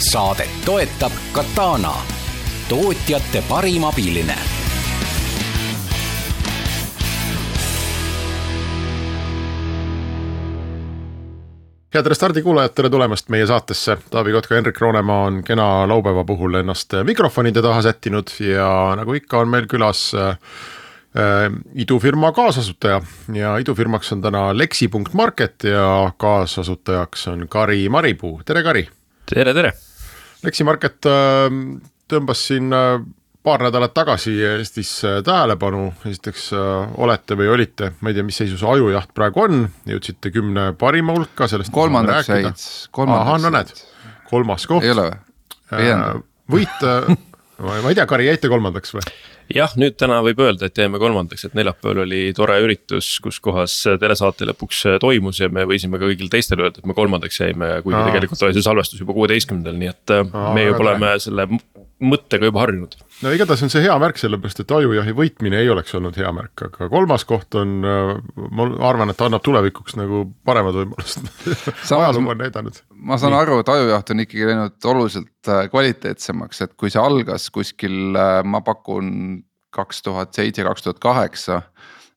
Saadet toetab Katana, tootjate parim abiline head Restardi kuulajad, tere tulemast meie saatesse, Taavi Kotka, Henrik Roonemaa on kena laupäeva puhul ennast mikrofonide taha sättinud ja nagu ikka, on meil külas äh, idufirma kaasasutaja ja idufirmaks on täna Lexi.market ja kaasasutajaks on Kari Maripuu, tere Kari. tere, tere. Lexi Market äh, tõmbas siin äh, paar nädalat tagasi Eestis äh, tähelepanu, esiteks äh, olete või olite, ma ei tea, mis seisus ajujaht praegu on, jõudsite kümne parima hulka, sellest kolmandaks jäid, kolmandaks no näed, kolmas koht. ei ole või? võit ma ei tea, Kari, jäite kolmandaks või? Jah, nüüd täna võib öelda, et jäime kolmandaks, et neljapäeval oli tore üritus, kus kohas telesaate lõpuks toimus ja me võisime ka kõigil teistel öelda, et me kolmandaks jäime, kuigi Aa. tegelikult oli see salvestus juba kuueteistkümnendal, nii et Aa, me juba oleme selle mõttega juba harjunud. no igatahes on see hea märk, sellepärast et ajujahi võitmine ei oleks olnud hea märk, aga kolmas koht on, ma arvan, et annab tulevikuks nagu paremad võimalused ajalugu on näidanud. ma saan Nii. aru, et ajujaht on ikkagi läinud oluliselt äh, kvaliteetsemaks, et kui see algas kuskil, äh, ma pakun kaks tuhat seitse, kaks tuhat kaheksa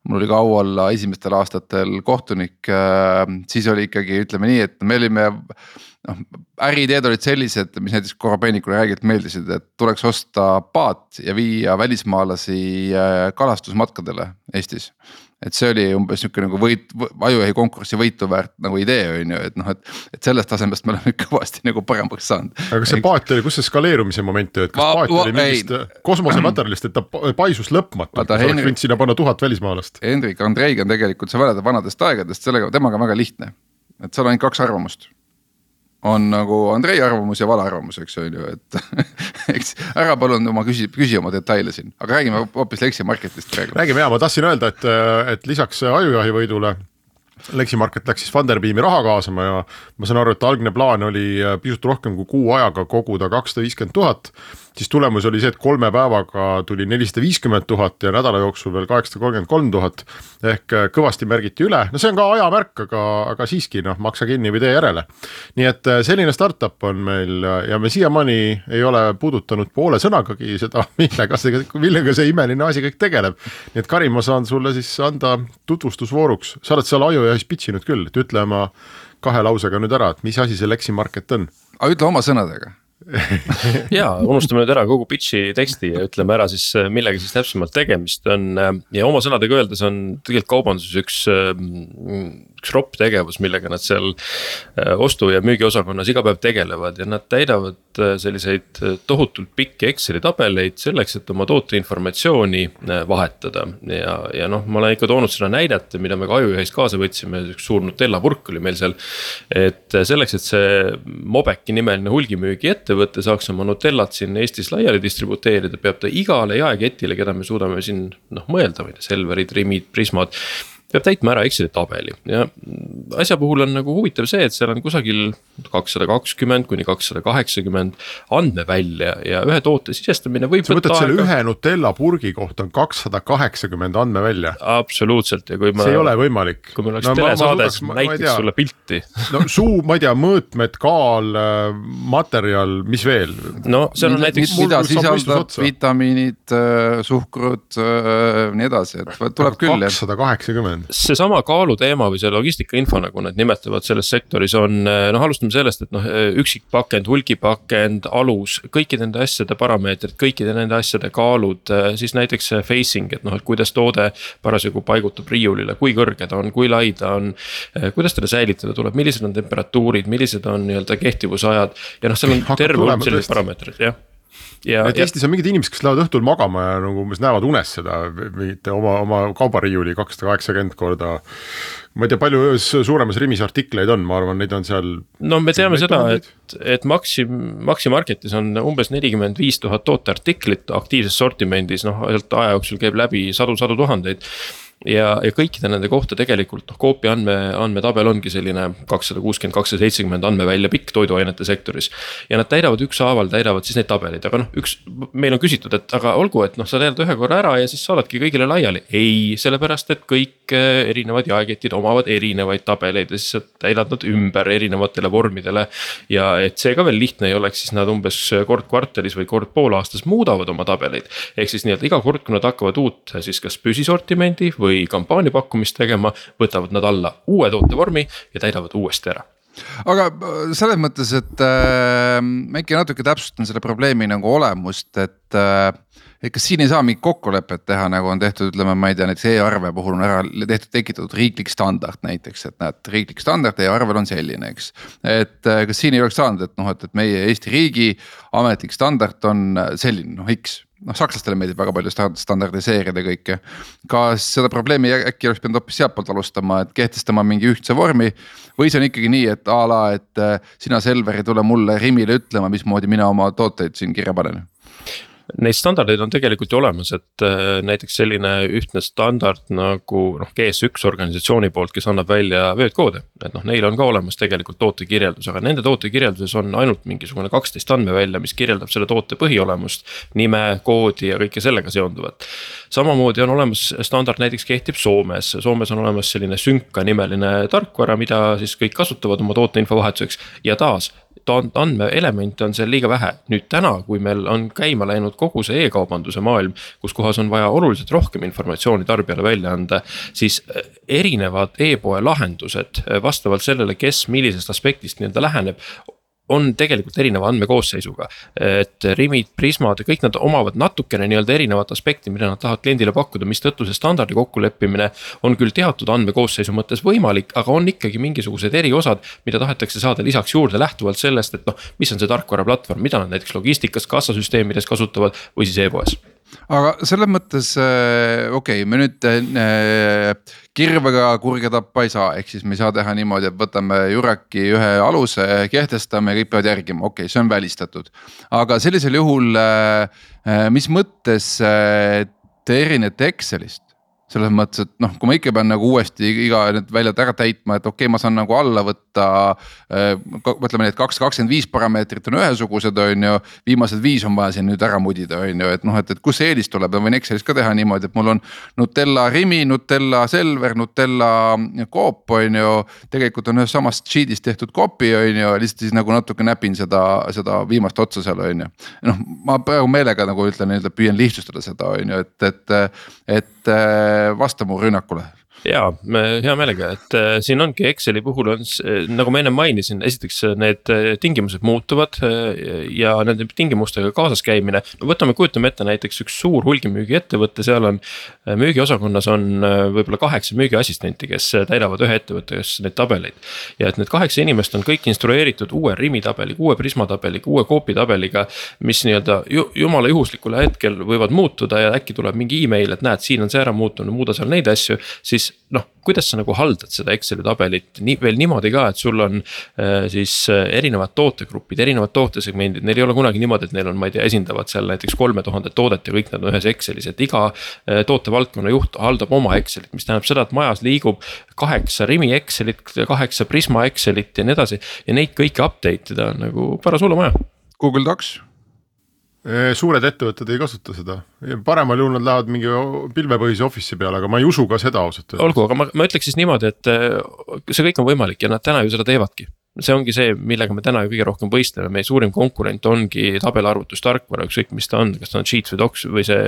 mul oli ka au olla esimestel aastatel kohtunik, äh, siis oli ikkagi, ütleme nii, et me olime noh, äriideed olid sellised, mis näiteks korrapeenikule räigelt meeldisid, et tuleks osta paat ja viia välismaalasi äh, kalastusmatkadele Eestis. et see oli umbes sihuke nagu võit, ajujahi konkursi võitu väärt nagu idee on ju, et noh, et, et sellest tasemest me oleme kõvasti nagu paremaks saanud. aga kas see paat oli, kus see skaleerumise moment oli, et kas ma, paat oli mingist kosmosematerjalist, et ta paisus lõpmatult, sa oleks võinud sinna panna tuhat välismaalast? Hendrik Andreiga on tegelikult, sa mäletad vanadest aegadest, sellega, temaga on väga lihtne. et seal on ainult kaks arvamust on nagu Andrei arvamus ja vale arvamus, eks on ju, et eks ära palun oma küsi, küsi oma detaile siin, aga räägime hoopis Lexi Marketist praegu. räägime ja ma tahtsin öelda, et, et lisaks ajujahi võidule Lexi Market läks siis Funderbeami raha kaasama ja ma saan aru, et algne plaan oli pisut rohkem kui kuu ajaga koguda kakssada viiskümmend tuhat siis tulemus oli see, et kolme päevaga tuli nelisada viiskümmend tuhat ja nädala jooksul veel kaheksasada kolmkümmend kolm tuhat. ehk äh, kõvasti märgiti üle, no see on ka ajamärk, aga, aga siiski noh, maksa kinni või tee järele. nii et äh, selline startup on meil ja me siiamaani ei ole puudutanud poole sõnagagi seda, millega see, millega see imeline asi kõik tegeleb. nii et Kari, ma saan sulle siis anda tutvustusvooruks, sa oled seal ajujahis pitch inud küll, et ütle oma kahe lausega nüüd ära, et mis asi see Lexi Market on? aga ütle oma sõnadega ja unustame nüüd ära kogu pitch'i teksti ja ütleme ära siis, millega siis täpsemalt tegemist on ja oma sõnadega öeldes on tegelikult kaubanduses üks üks ropp tegevus, millega nad seal äh, ostu- ja müügiosakonnas iga päev tegelevad ja nad täidavad äh, selliseid äh, tohutult pikki Exceli tabeleid selleks, et oma toote informatsiooni vahetada. ja, ja noh, ma olen ikka toonud seda näidet, mida me ka Ajujahis kaasa võtsime, üks suur Nutella purk oli meil seal. et selleks, et see Mobeki nimeline hulgimüügiettevõte saaks oma Nutellat siin Eestis laiali distributeerida, peab ta igale jaeketile, keda me suudame siin noh mõelda, ma ei tea, Selverid, Rimid, Prismad peab täitma ära Exceli tabeli ja asja puhul on nagu huvitav see, et seal on kusagil kakssada kakskümmend kuni kakssada kaheksakümmend andmevälja ja ühe toote sisestamine võib. sa võtad selle ühe Nutella purgi kohta on kakssada kaheksakümmend andmevälja. absoluutselt ja kui ma. see ei ole võimalik. kui meil oleks no, telesaade, siis ma näitaks sulle pilti. no suu, ma ei tea, mõõtmed, kaal, materjal, mis veel? no seal on näiteks. mida sisaldab vitamiinid, suhkrut, nii edasi, et tuleb küll. kakssada kaheksakümmend seesama kaaluteema või see logistika info, nagu nad nimetavad selles sektoris on noh, alustame sellest, et noh, üksikpakend, hulgipakend, alus, kõikide nende asjade parameetrid, kõikide nende asjade kaalud, siis näiteks facing, et noh, et kuidas toode parasjagu paigutub riiulile, kui kõrge ta on, kui lai ta on. kuidas teda säilitada tuleb, millised on temperatuurid, millised on nii-öelda kehtivusajad ja noh, seal on terve hulk selliseid parameetreid, jah ja, et ja Eestis on mingid inimesed, kes lähevad õhtul magama ja nagu umbes näevad unes seda mingite oma, oma kaubariiuli kakssada kaheksakümmend korda. ma ei tea, palju öös suuremas Rimis artikleid on, ma arvan, neid on seal. no me teame seda, et, et Maxi, Maxi Marketis on umbes nelikümmend viis tuhat tooteartiklit aktiivses sortimendis, noh sealt aja jooksul käib läbi sadu-sadu tuhandeid ja, ja kõikide nende kohta tegelikult noh, Coopi andme, andmetabel ongi selline kakssada kuuskümmend, kakssada seitsekümmend andmevälja pikk toiduainete sektoris. ja nad täidavad ükshaaval, täidavad siis neid tabeleid, aga noh, üks, meil on küsitud, et aga olgu, et noh, sa täidad ühe korra ära ja siis saadadki kõigile laiali. ei, sellepärast et kõik eh, erinevad jaeketid omavad erinevaid tabeleid ja siis sa täidad nad ümber erinevatele vormidele. ja et see ka veel lihtne ei oleks, siis nad umbes kord kvartalis või kord poolaastas muudavad oma tabeleid. ehk siis nii-öelda iga kord, kui nad hakkavad uut siis kas püsisortimendi või või kampaaniapakkumist tegema, võtavad nad alla uue tootevormi ja täidavad uuesti ära aga äh, selles mõttes, et äh, ma ikka natuke täpsustan selle probleemi nagu olemust, et äh, et kas siin ei saa mingit kokkulepet teha, nagu on tehtud, ütleme, ma ei tea, näiteks e-arve puhul on ära tehtud, tekitatud riiklik standard näiteks, et näed, riiklik standard e-arvel on selline, eks. et äh, kas siin ei oleks saanud, et noh, et, et meie Eesti riigi ametlik standard on selline, noh X noh, sakslastele meeldib väga palju standardiseerida kõike. kas seda probleemi äkki oleks pidanud hoopis sealtpoolt alustama, et kehtestama mingi ühtse vormi. või see on ikkagi nii, et a la, et äh, sina, Selver, ei tule mulle Rimile ütlema, mismoodi mina oma tooteid siin kirja panen Neid standardeid on tegelikult ju olemas, et äh, näiteks selline ühtne standard nagu noh, GS1 organisatsiooni poolt, kes annab välja vöötkoode. et noh, neil on ka olemas tegelikult tootekirjeldus, aga nende tootekirjelduses on ainult mingisugune kaksteist andmevälja, mis kirjeldab selle toote põhiolemust. nime, koodi ja kõike sellega seonduvat. samamoodi on olemas standard näiteks kehtib Soomes, Soomes on olemas selline Synka nimeline tarkvara, mida siis kõik kasutavad oma toote infovahetuseks ja taas andmeelemente on seal liiga vähe. nüüd täna, kui meil on käima läinud kogu see e-kaubanduse maailm, kus kohas on vaja oluliselt rohkem informatsiooni tarbijale välja anda. siis äh, erinevad e-poe lahendused äh, vastavalt sellele, kes millisest aspektist nii-öelda läheneb on tegelikult erineva andmekoosseisuga. et Rimid, Prismad, kõik nad omavad natukene nii-öelda erinevat aspekti, mida nad tahavad kliendile pakkuda, mistõttu see standardi kokkuleppimine on küll teatud andmekoosseisu mõttes võimalik, aga on ikkagi mingisugused eriosad, mida tahetakse saada lisaks juurde lähtuvalt sellest, et noh, mis on see tarkvaraplatvorm, mida nad näiteks logistikas, kassasüsteemides kasutavad või siis e-poes aga selles mõttes äh, okei okay,, me nüüd äh, kirvega kurge tappa ei saa, ehk siis me ei saa teha niimoodi, et võtame Juraki ühe aluse, kehtestame ja kõik peavad järgima, okei okay,, see on välistatud. aga sellisel juhul äh, mis mõttes te erinete Excelist? Selles mõttes, et noh, kui ma ikka pean nagu uuesti iga need väljad ära täitma, et okei okay,, ma saan nagu alla võtta äh,. ütleme nii, et kaks kakskümmend viis parameetrit on ühesugused, on ju, viimased viis on vaja siin nüüd ära mudida, on ju, et noh, et, et kus see eelis tuleb, ma võin Excelis ka teha niimoodi, et mul on. Nutella Rimi, Nutella Selver, Nutella Coop on ju, tegelikult on ühest samast sheet'ist tehtud copy on ju, lihtsalt siis nagu natuke näpin seda, seda viimast otsa seal on ju. noh, ma praegu meelega nagu ütlen püüan lihtsustada seda on ju, et, et, et vasta mu rünnakule ja hea meelega, et äh, siin ongi Exceli puhul on äh, nagu ma ennem mainisin, esiteks äh, need tingimused muutuvad ja nende tingimustega kaasas käimine. no võtame, kujutame ette näiteks üks suur hulgimüügiettevõte, seal on müügiosakonnas on võib-olla kaheksa müügiassistenti, kes täidavad ühe ettevõtte jaoks neid tabeleid. ja et need kaheksa inimest on kõik instrueeritud uue Rimi tabeliga, uue Prisma tabeliga, uue Coopi tabeliga. mis nii-öelda jumala juhuslikul hetkel võivad muutuda ja äkki tuleb mingi email, et näed, siin on see ära muutunud, muuda seal neid asju, siis noh, kuidas sa nagu haldad seda Exceli tabelit? Nii veel niimoodi ka, et sul on äh, siis äh, erinevad tootegrupid, erinevad tootesegmendid, neil ei ole kunagi niimoodi, et neil on, ma ei tea, esindavad seal näiteks kolme tuhandet toodet ja kõik nad on ühes Excelis, et iga äh, tootevaldkonna juht haldab oma Excelit, mis tähendab seda, et majas liigub kaheksa Rimi Excelit, kaheksa Prisma Excelit ja nii edasi. Ja neid kõiki update ida on nagu paras hullamaja. Google Docs suured ettevõtted ei kasuta seda, paremal juhul nad lähevad mingi pilvepõhise office'i peale, aga ma ei usu ka seda ausalt öeldes. olgu, aga ma, ma ütleks siis niimoodi, et see kõik on võimalik ja nad täna ju seda teevadki see ongi see, millega me täna ju kõige rohkem võistleme, meie suurim konkurent ongi tabelarvutustarkvara, ükskõik mis ta on, kas ta on Sheets või Docs või see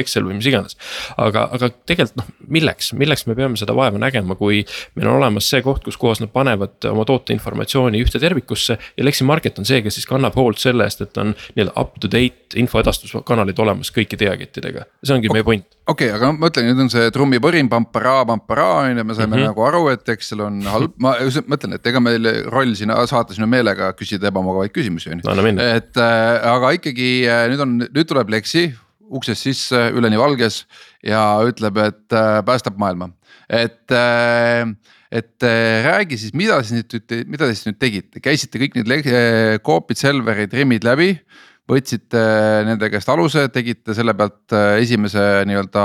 Excel või mis iganes. aga, aga tegelikult noh, milleks, milleks me peame seda vaeva nägema, kui meil on olemas see koht, kus kohas nad panevad oma toote informatsiooni ühte tervikusse. ja Leximarket on see, kes siis kannab hoolt selle eest, et on nii-öelda up to date infoedastuskanalid olemas kõikide jaekettidega, see ongi okay. meie point okei okay,, aga ma mõtlen, nüüd on see trummipõrin, pamparaa, pamparaa on ju, me saime mm -hmm. nagu aru, et Excel on halb, ma mõtlen, et ega meil roll küll siin saates minu meelega küsida ebamugavaid küsimusi on ju. et äh, aga ikkagi äh, nüüd on, nüüd tuleb Lexi uksest sisse üleni valges ja ütleb, et äh, päästab maailma, et äh, et äh, räägi siis, mida siis nüüd, mida te siis nüüd tegite, käisite kõik need Coopid, Selverid, Rimmid läbi võtsite nende käest aluse, tegite selle pealt äh, esimese nii-öelda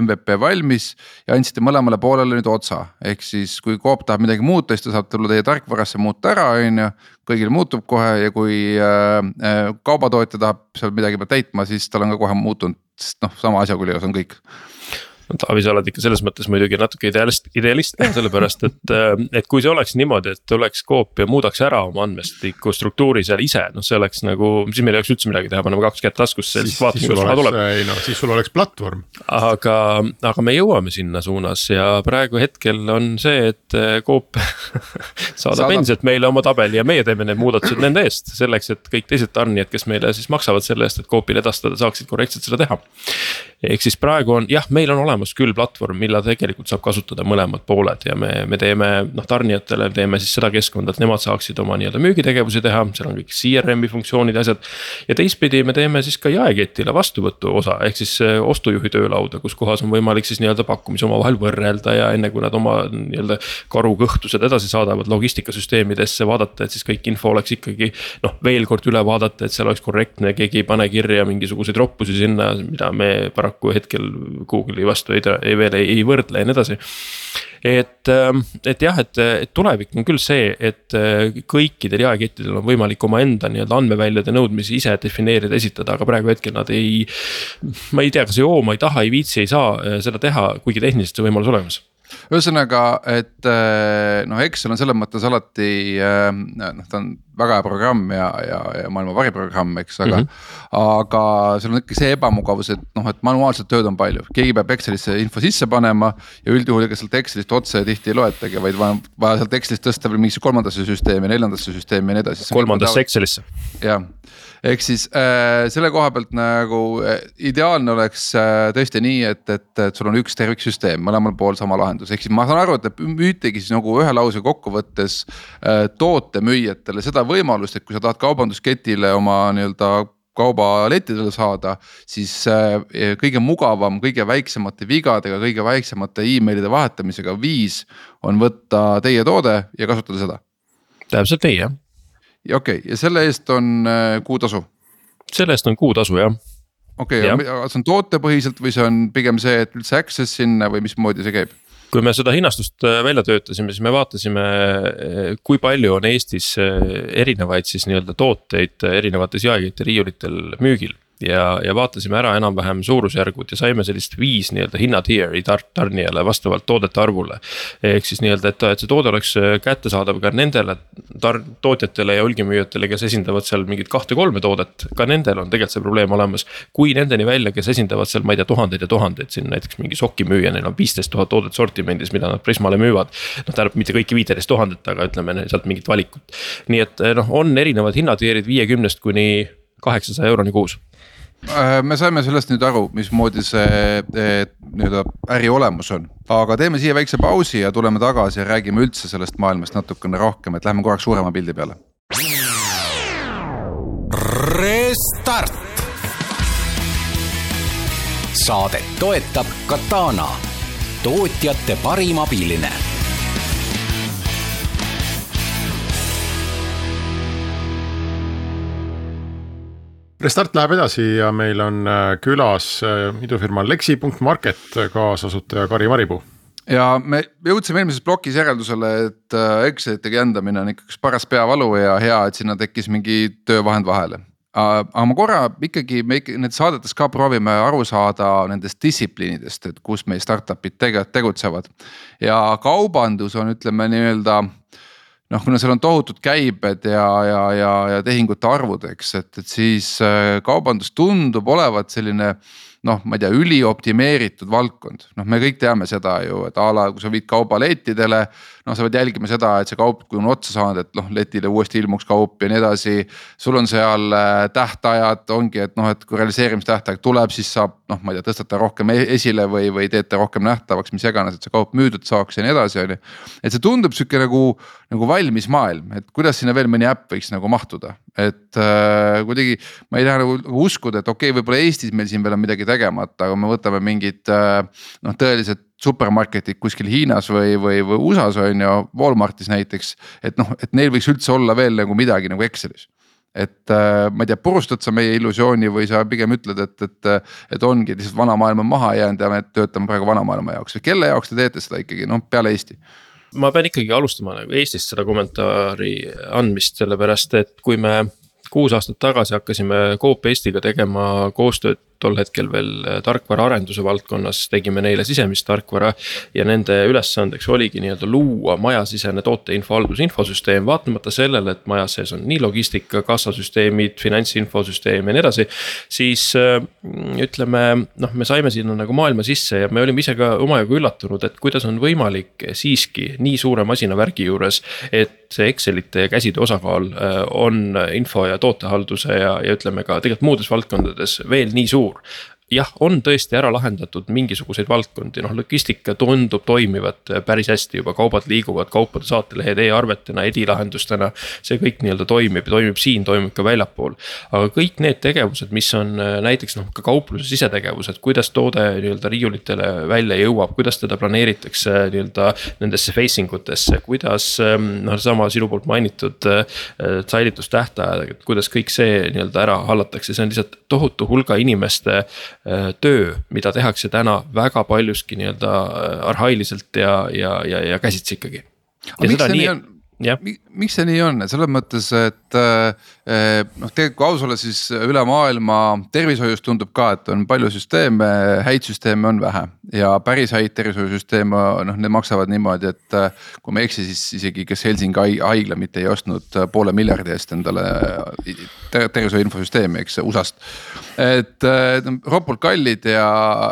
MVP valmis ja andsite mõlemale poolele nüüd otsa. ehk siis, kui Coop tahab midagi muuta, siis ta saab tulla teie tarkvarasse muuta ära, on ju. kõigil muutub kohe ja kui äh, äh kaubatootja tahab seal midagi peab täitma, siis tal on ka kohe muutunud, sest noh, sama asja küljes on kõik no Taavi, sa oled ikka selles mõttes muidugi natuke idealist, idealist sellepärast et, äh, et kui see oleks niimoodi, et oleks Coop ja muudaks ära oma andmestiku struktuuri seal ise, noh, see oleks nagu, siis meil ei oleks üldse midagi teha, paneme kaks kätt taskusse, siis vaatame, kus raha tuleb. ei noh, siis sul oleks platvorm. aga, aga me jõuame sinna suunas ja praegu hetkel on see, et äh, Coop saadab Saadab. endiselt meile oma tabeli ja meie teeme need muudatused nende eest, selleks et kõik teised tarnijad, kes meile siis maksavad selle eest, et Coopile edastada, saaksid korrektselt seda teha. ehk siis praegu on jah, meil on olemas olemas küll platvorm, mille tegelikult saab kasutada mõlemad pooled ja me, me teeme noh, tarnijatele teeme siis seda keskkonda, et nemad saaksid oma nii-öelda müügitegevusi teha, seal on kõik CRM-i funktsioonid ja asjad. ja teistpidi me teeme siis ka jaeketile vastuvõtu osa, ehk siis äh, ostujuhi töölauda, kus kohas on võimalik siis nii-öelda pakkumisi omavahel võrrelda ja enne kui nad oma nii-öelda karukõhtused edasi saadavad logistikasüsteemidesse, vaadata, et siis kõik info oleks ikkagi noh, veel kord üle vaadata, et seal oleks korrektne, keegi ei pane kirja mingisuguseid roppusi sinna, mida me paraku hetkel Google'i vastu vastu ei, ei veel ei, ei võrdle ja nii edasi. et, ähm, et jah, et, et tulevik on küll see, et äh, kõikidel jaekettidel on võimalik omaenda nii-öelda andmeväljade nõudmisi ise defineerida, esitada, aga praegu hetkel nad ei. ma ei tea, kas ei joo, ma ei taha, ei viitsi, ei saa äh, seda teha, kuigi tehniliselt see võimalus olemas ühesõnaga, et äh, noh, Excel on selles mõttes alati äh, noh, ta on väga hea programm ja, ja, ja maailma variprogramm, eks, aga mm. -hmm. aga seal on ikka see ebamugavus, et noh, et manuaalset tööd on palju, keegi peab Excelisse info sisse panema. ja üldjuhul ega sealt Excelist otse tihti ei loetagi, vaid vaja, vaja sealt Excelist tõsta veel mingisse kolmandasse süsteemi, neljandasse süsteemi ja nii edasi. kolmandasse Excelisse. jah ehk siis äh, selle koha pealt nagu äh, ideaalne oleks äh, tõesti nii, et, et, et sul on üks terviksüsteem, mõlemal pool sama lahendus, ehk siis ma saan aru, et te müütegi siis nagu ühe lause kokkuvõttes äh, tootemüüjatele seda võimalust, et kui sa tahad kaubandusketile oma nii-öelda kaubalettidele saada, siis äh, kõige mugavam, kõige väiksemate vigadega, kõige väiksemate email'ide vahetamisega viis on võtta teie toode ja kasutada seda. täpselt nii jah ja okei okay,, ja selle eest on äh, kuutasu? selle eest on kuutasu jah. okei okay,, aga see on tootepõhiselt või see on pigem see, et üldse access sinna või mismoodi see käib? kui me seda hinnastust äh, välja töötasime, siis me vaatasime, äh, kui palju on Eestis erinevaid siis nii-öelda tooteid erinevates jaeketi riiulitel müügil ja, ja vaatasime ära enam-vähem suurusjärgud ja saime sellist viis nii-öelda hinnatier'i tar tarnijale vastavalt toodete arvule. ehk siis nii-öelda, et, et see toode oleks äh, kättesaadav ka nendele tar-, tootjatele ja hulgimüüjatele, kes esindavad seal mingit kahte-kolme toodet, ka nendel on tegelikult see probleem olemas. kui nendeni välja, kes esindavad seal, ma ei tea, tuhandeid ja tuhandeid, siin näiteks mingi sokimüüja, neil on viisteist tuhat toodet sortimendis, mida nad Prismale müüvad. noh, tähendab mitte kõiki viiteist tuhandet, aga ütleme sealt mingit valikut. nii et noh, on erinevad hinnatier'id viiekümnest kuni kaheksasaja euroni kuus Äh, me saime sellest nüüd aru, mismoodi see nii-öelda äri olemus on, aga teeme siia väikse pausi ja tuleme tagasi ja räägime üldse sellest maailmast natukene rohkem, et lähme korraks suurema pildi peale. Restart. saadet toetab Katana, tootjate parim abiline Restart läheb edasi ja meil on äh, külas äh, idufirma Lexi.market kaasasutaja Kari Maripuu. ja me jõudsime eelmises plokis järeldusele, et äh, Excelite kändamine on ikka üks paras peavalu ja hea, et sinna tekkis mingi töövahend vahele aga ma korra ikkagi, me ikka nendes saadetes ka proovime aru saada nendest distsipliinidest, et kus meie startup'id tegelikult tegutsevad. ja kaubandus on, ütleme nii-öelda noh, kuna seal on tohutud käibed ja, ja, ja, ja tehingute arvud, eks, et, et siis äh, kaubandus tundub olevat selline noh, ma ei tea, ülioptimeeritud valdkond, noh, me kõik teame seda ju, et a la kui sa viid kauba lettidele. Noh, sa pead jälgima seda, et see kaup, kui on otsa saanud, et noh, letile uuesti ilmuks kaup ja nii edasi. sul on seal äh, tähtajad, ongi, et noh, et kui realiseerimistähtaeg tuleb, siis saab noh, ma ei tea, tõstata rohkem e-, esile või, või teete rohkem nähtavaks, mis iganes, et see kaup müüdud saaks ja nii edasi, on ju. et see tundub sihuke nagu, nagu valmis maailm, et kuidas sinna veel mõni äpp võiks nagu mahtuda, et äh, kuidagi. ma ei taha nagu, nagu uskuda, et okei okay,, võib-olla Eestis meil siin veel on midagi tegemata, aga me võtame mingid äh, noh, tõelised supermarketid kuskil Hiinas või, või, või USA-s on ju, Walmartis näiteks. et noh, et neil võiks üldse olla veel nagu midagi nagu Excelis et äh, ma ei tea, purustad sa meie illusiooni või sa pigem ütled, et, et, et ongi lihtsalt vana maailm on maha jäänud ja me töötame praegu vana maailma jaoks või kelle jaoks te teete seda ikkagi noh, peale Eesti? ma pean ikkagi alustama nagu Eestist seda kommentaari andmist, sellepärast et kui me kuus aastat tagasi hakkasime Coop Eestiga tegema koostööd tol hetkel veel äh, tarkvaraarenduse valdkonnas, tegime neile sisemist tarkvara. ja nende ülesandeks oligi nii-öelda luua majasisene tooteinfo haldusinfosüsteem, vaatamata sellele, et maja sees on nii logistika, kassasüsteemid, finantsinfosüsteem ja nii edasi. siis äh, ütleme, noh, me saime sinna nagu maailma sisse ja me olime ise ka omajagu üllatunud, et kuidas on võimalik siiski nii suure masinavärgi juures. et see Excelite ja käsitöö osakaal äh, on info ja tootehalduse ja, ja ütleme ka tegelikult muudes valdkondades veel nii suur suur jah, on tõesti ära lahendatud mingisuguseid valdkondi, noh logistika tundub toimivat päris hästi juba, kaubad liiguvad, kaupade saatelehed e-arvetena edilahendustena. see kõik nii-öelda toimib ja toimib siin, toimib ka väljapool. aga kõik need tegevused, mis on äh, näiteks noh, ka kaupluse sisetegevused, kuidas toode nii-öelda riiulitele välja jõuab, kuidas teda planeeritakse nii-öelda nendesse facing utesse, kuidas ähm, noh, sama sinu poolt mainitud äh, säilitustähtaeg, et kuidas kõik see nii-öelda ära hallatakse, see on lihtsalt tohutu hulga inimeste Äh, töö, mida tehakse täna väga paljuski nii-öelda äh, arhailiselt ja, ja, ja, ja käsitsi ikkagi. aga miks see nii on? Miks see nii on, et selles mõttes, et äh, noh, tegelikult kui aus olla, siis üle maailma tervishoius tundub ka, et on palju süsteeme, häid süsteeme on vähe. ja päris häid tervishoiusüsteeme, noh, need maksavad niimoodi, et kui ma ei eksi, siis isegi, kes Helsingi haigla mitte ei ostnud poole miljardi eest endale tervishoiu infosüsteemi, eks USA-st. et ropult kallid ja,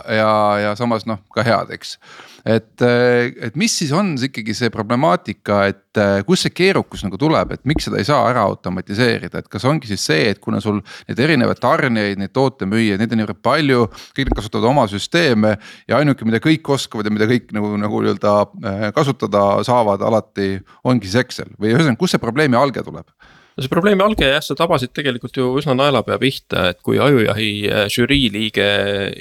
ja, ja samas noh, ka head, eks et, et mis siis on see ikkagi see problemaatika, et kust see keerukus nagu tuleb, et miks seda ei saa ära automatiseerida, et kas ongi siis see, et kuna sul neid erinevaid tarnijaid, neid tootemüüjaid, neid on niivõrd palju. kõik nad kasutavad oma süsteeme ja ainuke, mida kõik oskavad ja mida kõik nagu, nagu nii-öelda äh, kasutada saavad alati ongi siis Excel või ühesõnaga, kust see probleemi alge tuleb no see probleemi alge jah, sa tabasid tegelikult ju üsna naelapea pihta, et kui Ajujahi äh, žürii liige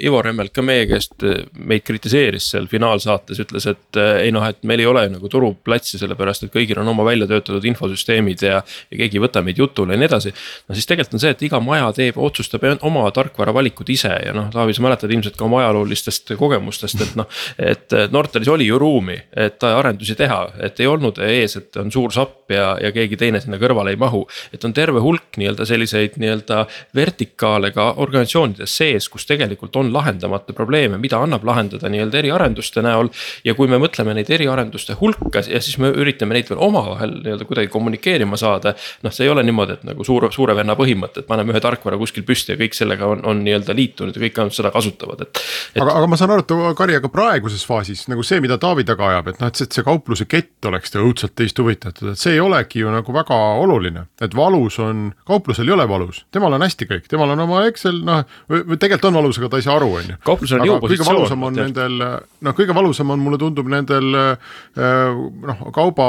Ivo Remmelt ka meie käest äh, meid kritiseeris seal finaalsaates, ütles, et äh, ei noh, et meil ei ole nagu turuplatsi, sellepärast et kõigil on oma välja töötatud infosüsteemid ja, ja keegi ei võta meid jutule ja nii edasi. no siis tegelikult on see, et iga maja teeb, otsustab oma tarkvara valikud ise ja noh, Taavi, sa mäletad ilmselt ka oma ajaloolistest kogemustest, et noh. et Nortalis oli ju ruumi, et arendusi teha, et ei olnud ees, et on suur sapp ja, ja keegi teine sinna kõrvale ei mahu et on terve hulk nii-öelda selliseid nii-öelda vertikaale ka organisatsioonides sees, kus tegelikult on lahendamata probleeme, mida annab lahendada nii-öelda eriarenduste näol. ja kui me mõtleme neid eriarenduste hulka ja siis me üritame neid veel omavahel nii-öelda kuidagi kommunikeerima saada. noh, see ei ole niimoodi, et nagu suure, suure venna põhimõte, et paneme ühe tarkvara kuskil püsti ja kõik sellega on, on nii-öelda liitunud ja kõik ainult seda kasutavad, et, et.... aga, aga ma saan aru, et Kari, aga praeguses faasis nagu see, mida Taavi taga ajab, et noh, et see, et see kaupluse kett oleks õudselt teist huvitatud, et see ei olegi ju nagu väga oluline et valus on, kauplusel ei ole valus, temal on hästi kõik, temal on oma Excel, noh, või tegelikult on valus, aga ta ei saa aru, on ju. kauplusel on jõupositsioon. kõige valusam on nendel, noh, kõige valusam on, mulle tundub nendel äh, noh, kauba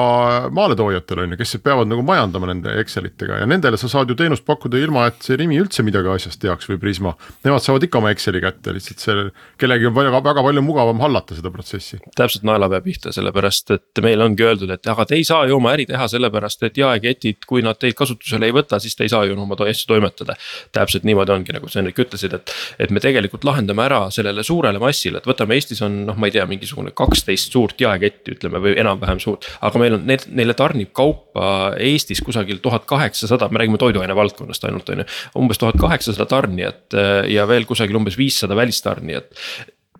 maaletoojatel on ju, kes peavad nagu majandama nende Excelitega ja nendele sa saad ju teenust pakkuda ilma, et see nimi üldse midagi asjast teaks või Prisma. Nemad saavad ikka oma Exceli kätte, lihtsalt see, kellelgi on väga, väga palju mugavam hallata seda protsessi. täpselt naelapea pihta, sellepärast et meil ongi öeldud, et aga te ei saa ju oma äri teha sellepärast, et jaeketid, kui nad teid kasutusele ei võta, siis te ei saa ju oma asju toimetada. täpselt niimoodi ongi, nagu sa Hendrik ütlesid, et, et me tegelikult lahendame ära sellele suurele massile, et võtame Eestis on noh, ma ei tea, mingisugune kaksteist suurt jaeketti, ütleme või enam-vähem suurt. aga meil on neile tarnib kaupa Eestis kusagil tuhat kaheksasada, me räägime toiduaine valdkonnast ainult on ju. umbes tuhat kaheksasada tarnijat ja veel kusagil umbes viissada välistarnijat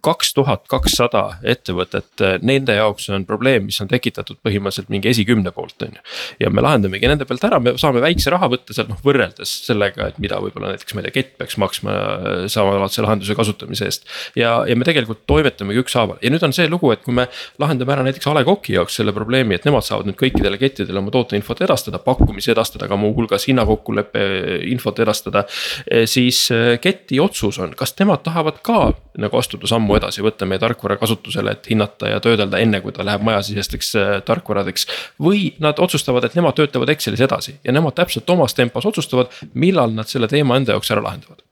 kaks tuhat kakssada ettevõtet, nende jaoks on probleem, mis on tekitatud põhimõtteliselt mingi esikümne poolt, on ju. ja me lahendamegi nende pealt ära, me saame väikse raha võtta sealt noh, võrreldes sellega, et mida võib-olla näiteks ma ei tea, kett peaks maksma samalaadse lahenduse kasutamise eest. ja, ja me tegelikult toimetamegi ükshaaval ja nüüd on see lugu, et kui me lahendame ära näiteks A Le Coq'i jaoks selle probleemi, et nemad saavad nüüd kõikidele kettidele oma tooteinfot edastada, pakkumisi edastada, aga muuhulgas hinnakokkuleppe infot edastada. siis keti otsus on, kas nemad tahavad ka nagu astuda sammu edasi, võtta meie tarkvara kasutusele, et hinnata ja töödelda enne, kui ta läheb majasisesteks äh, tarkvaradeks. või nad otsustavad, et nemad töötavad Excelis edasi ja nemad täpselt omas tempos otsustavad, millal nad selle teema enda jaoks ära lahendavad.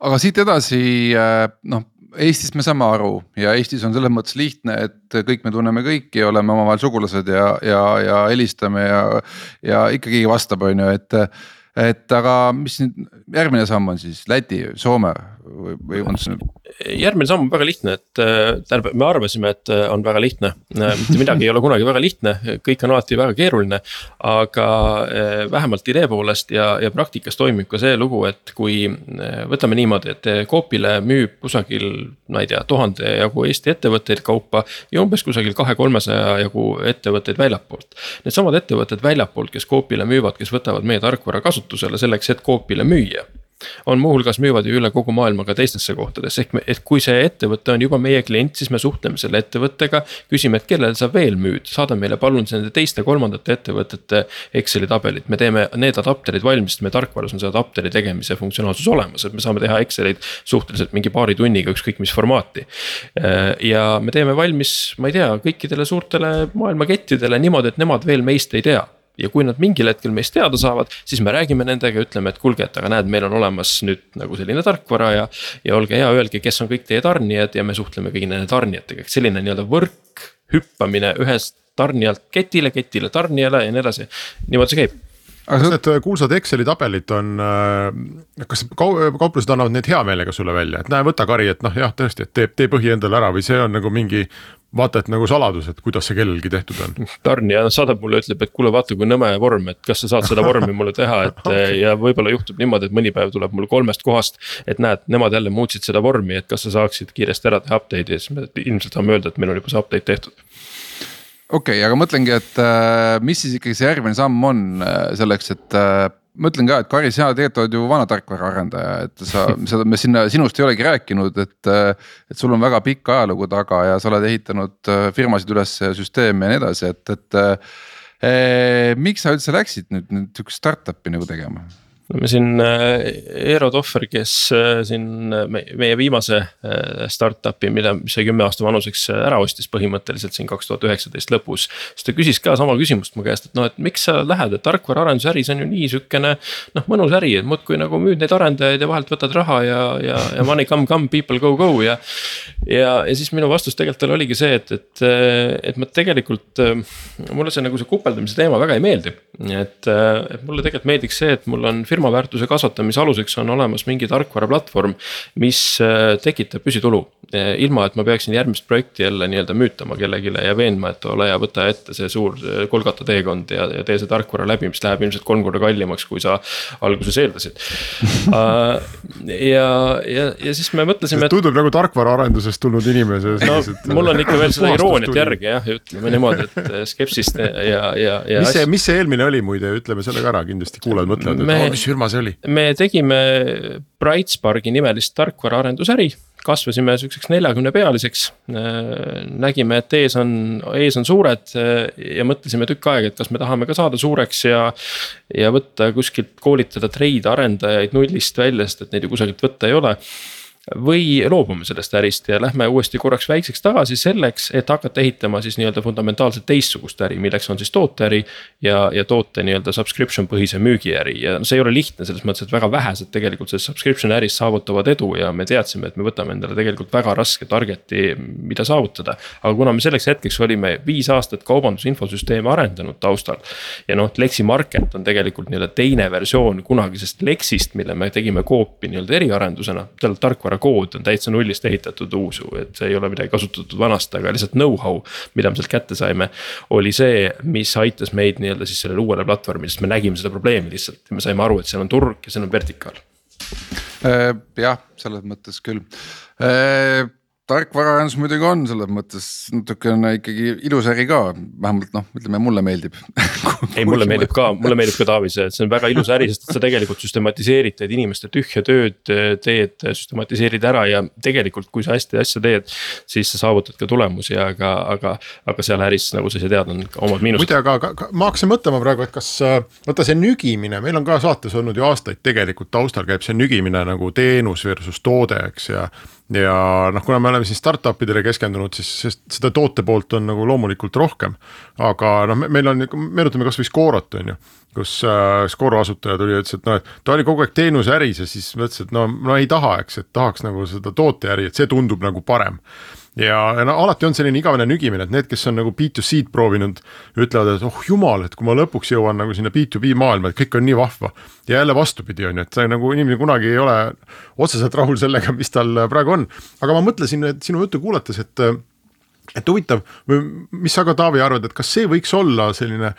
aga siit edasi äh, noh Eestis me saame aru ja Eestis on selles mõttes lihtne, et kõik me tunneme kõiki ja oleme omavahel sugulased ja, ja, ja helistame ja, ja ikkagi vastab, on ju, et et aga mis nüüd järgmine samm on siis Läti, Soome või, või on see? järgmine samm on väga lihtne, et äh, tähendab, me arvasime, et äh, on väga lihtne. Äh, mitte midagi ei ole kunagi väga lihtne, kõik on alati väga keeruline. aga vähemalt idee poolest ja, ja praktikas toimib ka see lugu, et kui võtame niimoodi, et Coopile müüb kusagil, ma ei tea, tuhande jagu Eesti ettevõtteid kaupa ja umbes kusagil kahe-kolmesaja jagu ettevõtteid väljapoolt. Needsamad ettevõtted väljapoolt, kes Coopile müüvad, kes võtavad meie tarkvara kasutusele selleks, et Coopile müüa on muuhulgas müüvad ju üle kogu maailma ka teistesse kohtadesse, ehk me, et kui see ettevõte on juba meie klient, siis me suhtleme selle ettevõttega. küsime, et kellele sa veel müüd, saada meile palun nende teiste kolmandate ettevõtete Exceli tabelid, me teeme need adapterid valmis, sest meie tarkvaras on see adapteri tegemise funktsionaalsus olemas, et me saame teha Excelid suhteliselt mingi paari tunniga, ükskõik mis formaati. ja me teeme valmis, ma ei tea, kõikidele suurtele maailmakettidele niimoodi, et nemad veel meist ei tea ja kui nad mingil hetkel meist teada saavad, siis me räägime nendega, ütleme, et kuulge, et aga näed, meil on olemas nüüd nagu selline tarkvara ja. ja olge hea, öelge, kes on kõik teie tarnijad ja me suhtleme kõigi nende tarnijatega, ehk selline nii-öelda võrk hüppamine ühest tarnijalt ketile, ketile tarnijale ja nii edasi, niimoodi see käib aga kas need äh, kuulsad Exceli tabelid on, äh, kas kauplused annavad need hea meelega sulle välja, et näe, võta kari, et noh, jah, tõesti, et tee, tee põhi endale ära või see on nagu mingi vaata, et nagu saladus, et kuidas see kellelgi tehtud on. tarnija saadab mulle, ütleb, et kuule, vaata kui nõme vorm, et kas sa saad seda vormi mulle teha, et okay. ja võib-olla juhtub niimoodi, et mõni päev tuleb mul kolmest kohast. et näed, nemad jälle muutsid seda vormi, et kas sa saaksid kiiresti ära teha update'i ja siis me ilmselt saame öelda, et meil on juba see update tehtud okei okay,, aga mõtlengi, et äh, mis siis ikkagi see järgmine samm on äh, selleks, et äh, ma ütlen ka, et Kari, sina tegelikult oled ju vana tarkvaraarendaja, et sa, seda me sinna sinust ei olegi rääkinud, et. et sul on väga pikk ajalugu taga ja sa oled ehitanud firmasid üles, süsteeme ja nii edasi, et, et eh,. miks sa üldse läksid nüüd, nüüd sihukest startup'i nagu tegema? Me siin äh, Eero Tohver, kes äh, siin äh, meie viimase startup'i, mille, sai kümme aasta vanuseks ära ostis põhimõtteliselt siin kaks tuhat üheksateist lõpus. siis ta küsis ka sama küsimust mu käest, et noh, et miks sa lähed, et tarkvaraarendusäri, see on ju nii sihukene. noh, mõnus äri, et muudkui nagu müüd neid arendajaid ja vahelt võtad raha ja, ja, ja money come, come, people go, go ja. ja, ja siis minu vastus tegelikult talle oligi see, et, et, et ma tegelikult, mulle see nagu see kupeldamise teema väga ei meeldi. et, et mulle tegelikult meeldiks see, et mul on firma väärtuse kasvatamise aluseks on olemas mingi tarkvaraplatvorm, mis äh, tekitab püsitulu. Äh, ilma, et ma peaksin järgmist projekti jälle nii-öelda müütama kellelegi ja veenma, et ole hea, võta ette see suur äh, Kolgata teekond ja, ja tee see tarkvara läbi, mis läheb ilmselt kolm korda kallimaks, kui sa alguses eeldasid ja, ja, ja siis me mõtlesime. tundub nagu tarkvaraarendusest tulnud inimese. no mul on ikka veel seda irooniat järgi jah, ütleme niimoodi, et skepsist ja, ja, ja. mis see, mis see eelmine oli muide, ütleme selle ka ära, kindlasti kuulajad mõtlevad, et oh, mis firma see oli? me tegime Brightsparki nimelist tarkvaraarendusäri, kasvasime sihukeseks neljakümne pealiseks. nägime, et ees on, ees on suured ja mõtlesime tükk aega, et kas me tahame ka saada suureks ja. ja võtta kuskilt koolitada treide arendajaid nullist välja, sest et neid ju kusagilt võtta ei ole või loobume sellest ärist ja lähme uuesti korraks väikseks tagasi selleks, et hakata ehitama siis nii-öelda fundamentaalselt teistsugust äri, milleks on siis tooteäri. ja, ja toote nii-öelda subscription põhise müügiäri ja see ei ole lihtne selles mõttes, et väga vähesed tegelikult selles subscription äris saavutavad edu ja me teadsime, et me võtame endale tegelikult väga raske target'i, mida saavutada. aga kuna me selleks hetkeks olime viis aastat kaubandusinfosüsteeme arendanud taustal. ja noh, Lexi Market on tegelikult nii-öelda teine versioon kunagisest Lexist, mille me tegime Coopi nii-öelda eriarendusena, seal tarkvara tarkvarakood on täitsa nullist ehitatud uus ju, et see ei ole midagi kasutatud vanast, aga lihtsalt know-how. mida me sealt kätte saime, oli see, mis aitas meid nii-öelda siis sellele uuele platvormile, sest me nägime seda probleemi lihtsalt ja me saime aru, et seal on turg ja seal on vertikaal. Äh, jah, selles mõttes küll äh, tarkvaraarendus muidugi on selles mõttes natukene ikkagi ilus äri ka, vähemalt noh, ütleme mulle meeldib ei, mulle meeldib ka, mulle meeldib ka Taavi see, et see on väga ilus äri, sest sa tegelikult süstematiseerid, teed inimeste tühja tööd, teed, süstematiseerid ära ja tegelikult, kui sa hästi asja teed. siis sa saavutad ka tulemusi, aga, aga, aga seal äris, nagu sa ise tead, on ka omad miinused. muide, aga, aga ma hakkasin mõtlema praegu, et kas vaata see nügimine, meil on ka saates olnud ju aastaid tegelikult taustal käib see nügimine nagu teenus versus toode, eks ja ja noh, kuna me oleme siin startup idele keskendunud, siis seda toote poolt on nagu loomulikult rohkem. aga noh, meil on, meenutame kasvõi Scorot on ju, kus äh, Scoro asutaja tuli ja ütles, et noh, et ta oli kogu aeg teenuseäris ja siis mõtles, et no, no ei taha, eks, et tahaks nagu seda tooteäri, et see tundub nagu parem ja, no alati on selline igavene nügimine, et need, kes on nagu B2C-d proovinud, ütlevad, et oh jumal, et kui ma lõpuks jõuan nagu sinna B2B maailma, et kõik on nii vahva. ja jälle vastupidi, on ju, et see nagu inimene kunagi ei ole otseselt rahul sellega, mis tal praegu on. aga ma mõtlesin, et sinu juttu kuulates, et et huvitav, mis sa ka Taavi arvad, et kas see võiks olla selline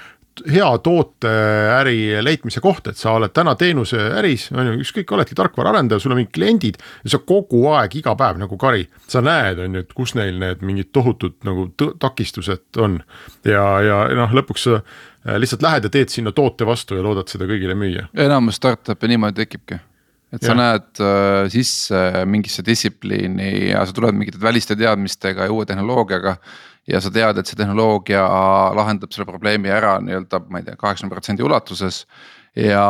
hea tooteäri leidmise koht, et sa oled täna teenuseäris, on ju, ükskõik, oledki tarkvaraarendaja, sul on mingid kliendid ja sa kogu aeg, iga päev nagu kari, sa näed, on ju, et kus neil need mingid tohutud nagu takistused on. ja, ja noh, lõpuks sa äh, lihtsalt lähed ja teed sinna toote vastu ja loodad seda kõigile müüa. enamus startup'e niimoodi tekibki et ja. sa näed äh, sisse mingisse distsipliini ja sa tuled mingite väliste teadmistega ja uue tehnoloogiaga ja sa tead, et see tehnoloogia lahendab selle probleemi ära nii-öelda, ma ei tea, kaheksakümne protsendi ulatuses. ja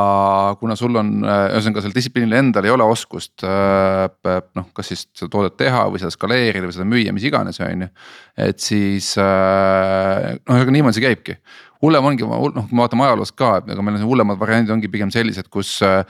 kuna sul on, ühesõnaga sellel distsipliinil endal ei ole oskust äh, noh, kas siis seda toodet teha või seda skaleerida või seda müüa, mis iganes, on ju. et siis äh, noh, ühesõnaga niimoodi see käibki hullem ongi, noh, kui me vaatame ajaloost ka, et ega meil on hullemad variandid ongi pigem sellised, kus äh,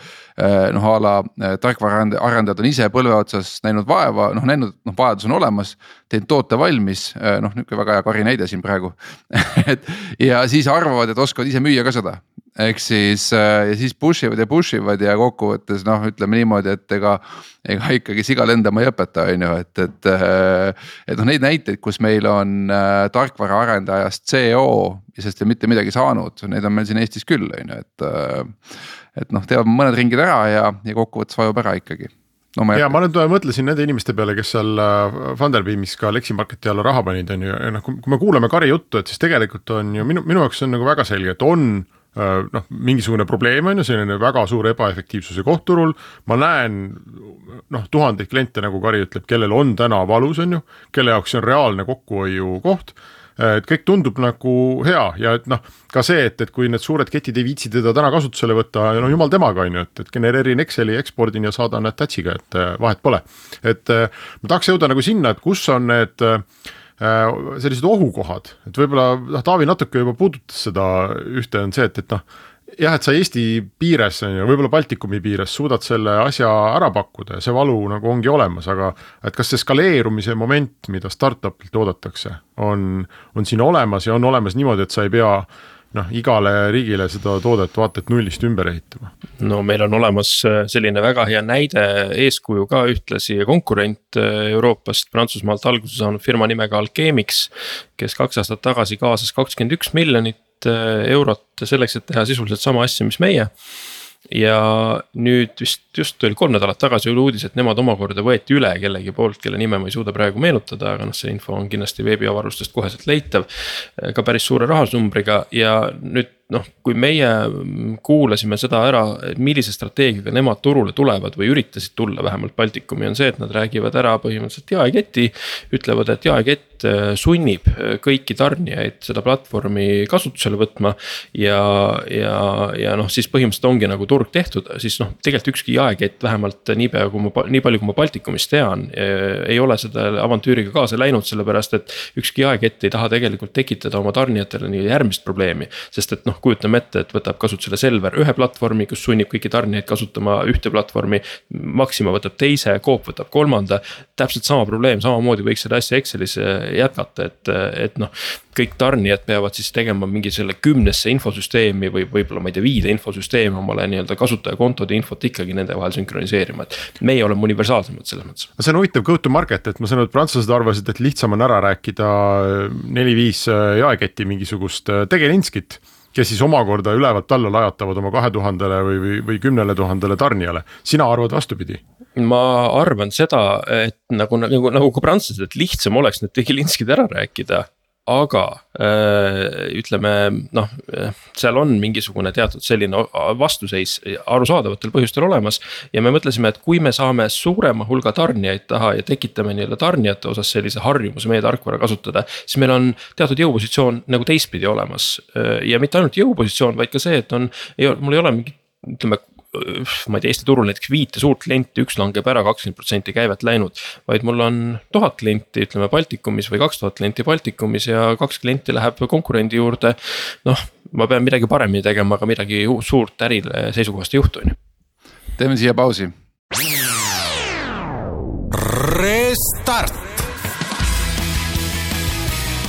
noh, a la äh, tarkvaraarendajad on ise põlve otsas näinud vaeva, noh näinud, noh vajadus on olemas. teinud toote valmis, äh, noh nihuke väga hea kari näide siin praegu et ja siis arvavad, et oskavad ise müüa ka seda ehk siis ja siis push ivad ja push ivad ja kokkuvõttes noh, ütleme niimoodi, et ega. ega ikkagi siga lendama ei õpeta, on ju, et, et, et noh, neid näiteid, kus meil on tarkvaraarendajast CEO ja sest ei mitte midagi saanud, neid on meil siin Eestis küll, on ju, et. et noh, teevad mõned ringid ära ja, ja kokkuvõttes vajub ära ikkagi no ma ja ma nüüd mõtlesin nende inimeste peale, kes seal äh, Funderbeamis ka Leximarketi alla raha panid, on ju, ja noh, kui me kuulame Kari juttu, et siis tegelikult on ju minu, minu jaoks on nagu väga selge, et on Äh, noh, mingisugune probleem on ju, selline väga suur ebaefektiivsuse koht turul. ma näen noh, tuhandeid kliente, nagu Kari ütleb, kellel on täna valus, on ju, kelle jaoks see on reaalne kokkuhoiu koht äh, et kõik tundub nagu hea ja et noh, ka see, et, et kui need suured ketid ei viitsi teda täna kasutusele võtta, no jumal temaga, on ju, et, et genereerin Exceli, ekspordin ja saadan need touch'iga, et äh, vahet pole. et ma tahaks jõuda nagu sinna, et kus on need äh, Äh, sellised ohukohad, et võib-olla noh, Taavi natuke juba puudutas seda ühte, on see, et, et noh. jah, et sa Eesti piires on ju, võib-olla Baltikumi piires suudad selle asja ära pakkuda ja see valu nagu ongi olemas, aga. et kas see skaleerumise moment, mida startup'ilt oodatakse, on, on siin olemas ja on olemas niimoodi, et sa ei pea noh, igale riigile seda toodet vaata et nullist ümber ehitama. no meil on olemas äh, selline väga hea näide, eeskuju ka ühtlasi konkurent äh, Euroopast, Prantsusmaalt alguse saanud firma nimega Alchemix. kes kaks aastat tagasi kaasas kakskümmend üks miljonit äh, eurot selleks, et teha sisuliselt sama asja, mis meie ja nüüd vist just oli kolm nädalat tagasi oli uudis, et nemad omakorda võeti üle kellegi poolt, kelle nime ma ei suuda praegu meenutada, aga noh, see info on kindlasti veebiavarustest koheselt leitav. ka päris suure rahasumbriga ja nüüd noh, kui meie kuulasime seda ära, millise strateegiaga nemad turule tulevad või üritasid tulla vähemalt Baltikumi, on see, et nad räägivad ära põhimõtteliselt jaeketi. ütlevad, et jaekett äh, sunnib äh, kõiki tarnijaid seda platvormi kasutusele võtma. ja, ja, ja noh, siis põhimõtteliselt ongi nagu turg tehtud, siis noh, tegelikult ükski jaekett vähemalt niipea kui ma, nii palju, kui ma Baltikumist tean. Äh, ei ole selle avantüüriga kaasa läinud, sellepärast et ükski jaekett ei taha tegelikult tekitada oma tarnijatele nii järgmist probleemi, sest et noh kujutame ette, et võtab kasutusele Selver ühe platvormi, kus sunnib kõiki tarnijaid kasutama ühte platvormi. Maxima võtab teise, Coop võtab kolmanda, täpselt sama probleem, samamoodi võiks seda asja Excelis jätkata, et, et noh. kõik tarnijad peavad siis tegema mingi selle kümnesse infosüsteemi või võib-olla ma ei tea, viide infosüsteemi omale nii-öelda kasutajakontode infot ikkagi nende vahel sünkroniseerima, et meie oleme universaalsemad selles mõttes. see on huvitav go to market, et ma saan aru, et prantslased arvasid, et lihtsam on ära rääkida neli-viis äh, jaeketti mingisugust äh, tegelinskit kes siis omakorda ülevalt alla lajatavad oma kahe tuhandele või, või, või kümnele tuhandele tarnijale, sina arvad vastupidi? Ma arvan seda, et nagu, nagu, nagu ka prantslased, et lihtsam oleks need Vigilinskid ära rääkida aga äh, ütleme noh, seal on mingisugune teatud selline vastuseis arusaadavatel põhjustel olemas. ja me mõtlesime, et kui me saame suurema hulga tarnijaid taha ja tekitame nii-öelda tarnijate osas sellise harjumuse meie tarkvara kasutada. siis meil on teatud jõupositsioon nagu teistpidi olemas ja mitte ainult jõupositsioon, vaid ka see, et on, mul ei ole mingit ütleme ma ei tea, Eesti turul näiteks viite suurt klienti, üks langeb ära, kakskümmend protsenti käivet läinud. vaid mul on tuhat klienti, ütleme Baltikumis või kaks tuhat klienti Baltikumis ja kaks klienti läheb konkurendi juurde. noh, ma pean midagi paremini tegema, aga midagi suurt ärile seisukohast ei juhtu, on ju. teeme siia pausi. Restart.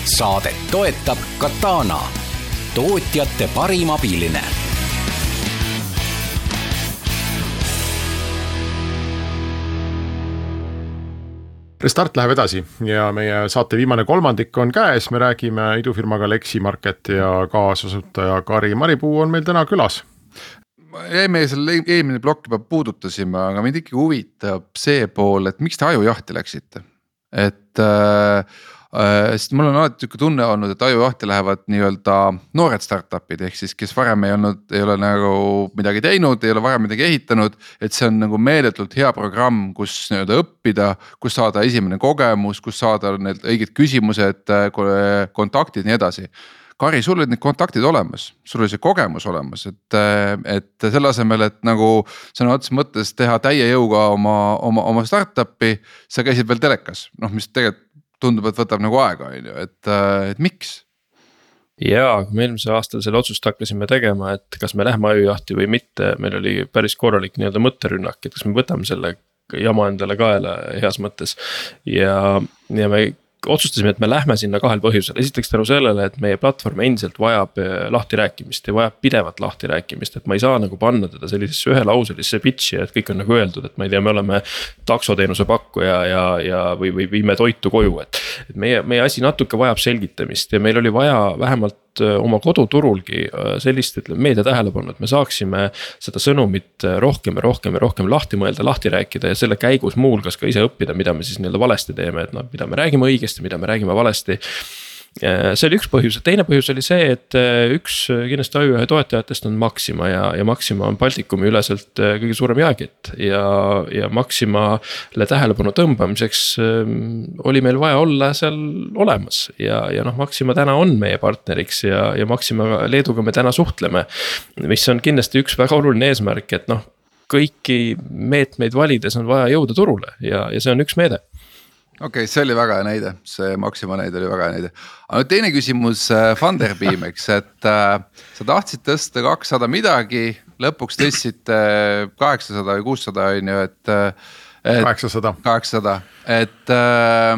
saadet toetab Katana, tootjate parim abiline Restart läheb edasi ja meie saate viimane kolmandik on käes, me räägime idufirmaga Leximarket ja kaasasutaja Kari Maripuu on meil täna külas. jäime selle eelmine plokk juba puudutasime, aga mind ikkagi huvitab see pool, et miks te ajujahti läksite, et Äh, sest mul on alati sihuke tunne olnud, et ajujahti lähevad nii-öelda noored startup'id ehk siis, kes varem ei olnud, ei ole nagu midagi teinud, ei ole varem midagi ehitanud. et see on nagu meeletult hea programm, kus nii-öelda õppida, kus saada esimene kogemus, kus saada need õiged küsimused, äh, kontaktid nii edasi. Kari, sul olid need kontaktid olemas, sul oli see kogemus olemas, et, äh, et selle asemel, et nagu sõna otseses mõttes teha täie jõuga oma, oma, oma startup'i, sa käisid veel telekas, noh, mis tegelikult tundub, et võtab nagu aega, on ju, et, äh, et miks? jaa, kui me eelmisel aastal selle otsust hakkasime tegema, et kas me lähme ajujahti või mitte, meil oli päris korralik nii-öelda mõtterünnak, et kas me võtame selle jama endale kaela heas mõttes. ja, ja me otsustasime, et me lähme sinna kahel põhjusel, esiteks tänu sellele, et meie platvorm endiselt vajab eh, lahtirääkimist ja vajab pidevat lahtirääkimist, et ma ei saa nagu panna teda sellisesse ühelauselisse pitch'i, et kõik on nagu öeldud, et ma ei tea, me oleme. taksoteenuse pakkuja ja, ja, või, või viime toitu koju, et, et meie, meie asi natuke vajab selgitamist ja meil oli vaja vähemalt Äh, oma koduturulgi äh, sellist, ütleme meedia tähelepanu, et me saaksime seda sõnumit rohkem ja rohkem ja rohkem lahti mõelda, lahti rääkida ja selle käigus muuhulgas ka ise õppida, mida me siis nii-öelda valesti teeme, et noh, mida me räägime õigesti, mida me räägime valesti Äh, see oli üks põhjus, teine põhjus oli see, et äh, üks äh, kindlasti Aju1 toetajatest on Maxima ja, ja Maxima on Baltikumi üleselt kõige suurem jaekett. ja, ja Maximale tähelepanu tõmbamiseks oli meil vaja olla seal olemas ja, ja noh, Maxima täna on meie partneriks ja, ja Maxima Leeduga me täna suhtleme. mis on kindlasti üks väga oluline eesmärk, et noh kõiki meetmeid valides on vaja jõuda turule ja, ja see on üks meede okei okay,, see oli väga hea näide, see Maxima näide oli väga hea näide. aga nüüd teine küsimus äh, Funderbeam, eks, et äh, sa tahtsid tõsta kakssada midagi, lõpuks tõstsite kaheksasada või kuussada on ju, et. kaheksasada. kaheksasada, et äh,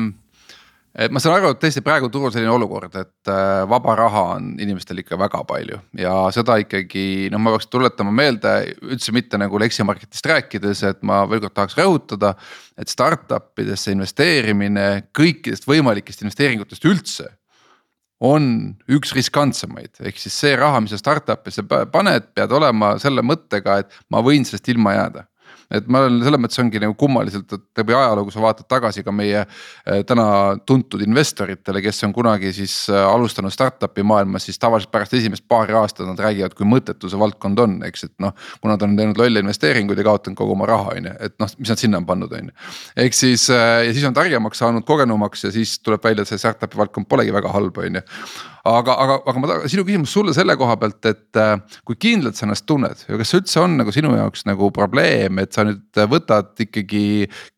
et ma saan aru, et tõesti praegu turul selline olukord, et äh, vaba raha on inimestel ikka väga palju ja seda ikkagi noh, ma peaks tuletama meelde üldse mitte nagu Leximarketist rääkides, et ma veel kord tahaks rõhutada. et startup idesse investeerimine kõikidest võimalikest investeeringutest üldse on üks riskantsemaid, ehk siis see raha, mis sa startup'isse paned, pead olema selle mõttega, et ma võin sellest ilma jääda et ma olen selles mõttes ongi nagu kummaliselt, et läbi ajaloo, kui sa vaatad tagasi ka meie äh, täna tuntud investoritele, kes on kunagi siis äh, alustanud startup'i maailmas, siis tavaliselt pärast esimest paari aastat nad räägivad, kui mõttetu see valdkond on, eks, et noh. kuna ta on teinud lolle investeeringuid ja kaotanud kogu oma raha, on ju, et noh, mis nad sinna on pannud, on ju. ehk siis äh, ja siis on targemaks saanud, kogenumaks ja siis tuleb välja, et see startup'i valdkond polegi väga halb, on ju aga, aga, aga ma tahan, sinu küsimus sulle selle koha pealt, et äh, kui kindlalt sa ennast tunned ja kas see üldse on nagu sinu jaoks nagu probleem, et sa nüüd võtad ikkagi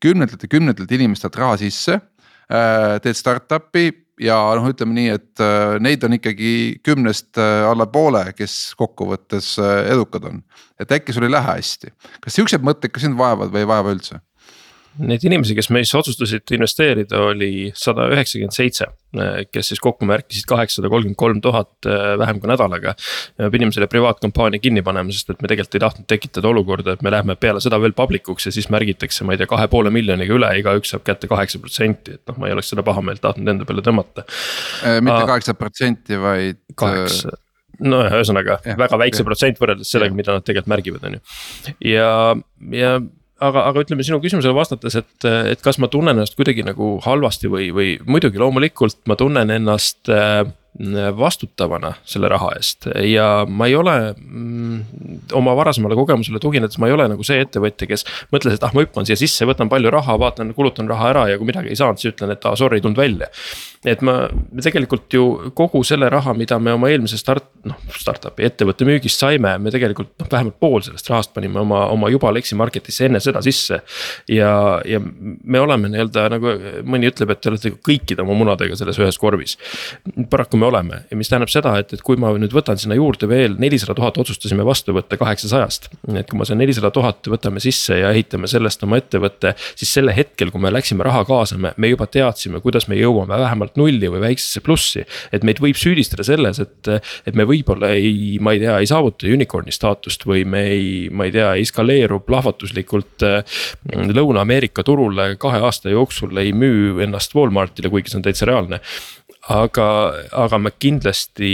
kümnetelt ja kümnetelt inimestelt raha sisse äh,. teed startup'i ja noh, ütleme nii, et äh, neid on ikkagi kümnest äh, alla poole, kes kokkuvõttes äh, edukad on. et äkki sul ei lähe hästi, kas siuksed mõtted ka sind vaevavad või ei vaeva üldse? Neid inimesi, kes meisse otsustasid investeerida, oli sada üheksakümmend seitse, kes siis kokku märkisid kaheksasada kolmkümmend kolm tuhat äh, vähem kui nädalaga. me pidime selle privaatkampaania kinni panema, sest et me tegelikult ei tahtnud tekitada olukorda, et me läheme peale seda veel public uks ja siis märgitakse, ma ei tea, kahe poole miljoniga üle, igaüks saab kätte kaheksa protsenti, et noh, ma ei oleks seda pahameelt tahtnud enda peale tõmmata. Äh, mitte kaheksa protsenti, vaid. kaheksa nojah, ühesõnaga ja, väga väikse protsent võrreldes sellega, mida nad tegelikult märgivad, on ju. ja, ja aga, aga ütleme sinu küsimusele vastates, et, et kas ma tunnen ennast kuidagi nagu halvasti või, või muidugi loomulikult ma tunnen ennast äh, vastutavana selle raha eest ja ma ei ole mm, oma varasemale kogemusele tuginedes, ma ei ole nagu see ettevõtja, kes mõtles, et ah, ma hüppan siia sisse, võtan palju raha, vaatan, kulutan raha ära ja kui midagi ei saanud, siis ütlen, et aa ah, sorry, ei tulnud välja et ma tegelikult ju kogu selle raha, mida me oma eelmise start, noh startup'i ettevõtte müügist saime, me tegelikult noh, vähemalt pool sellest rahast panime oma, oma juba Lexi Marketisse enne seda sisse. ja, ja me oleme nii-öelda nagu mõni ütleb, et te olete kõikide oma munadega selles ühes korvis. paraku me oleme ja mis tähendab seda, et, et kui ma nüüd võtan sinna juurde veel nelisada tuhat otsustasime vastu võtta kaheksasajast. et kui ma see nelisada tuhat võtame sisse ja ehitame sellest oma ettevõtte, siis sel hetkel, kui me läksime raha kaasama, me juba teadsime, kuidas me jõuame vähemalt nulli või väiksesse plussi. et meid võib süüdistada selles, et, et me võib-olla ei, ma ei tea, ei saavuta unicorn'i staatust või me ei, ma ei tea, ei skaleeru plahvatuslikult äh, Lõuna-Ameerika turule kahe aasta jooksul ei müü ennast Walmartile, kuigi see on täitsa reaalne. Aga, aga me kindlasti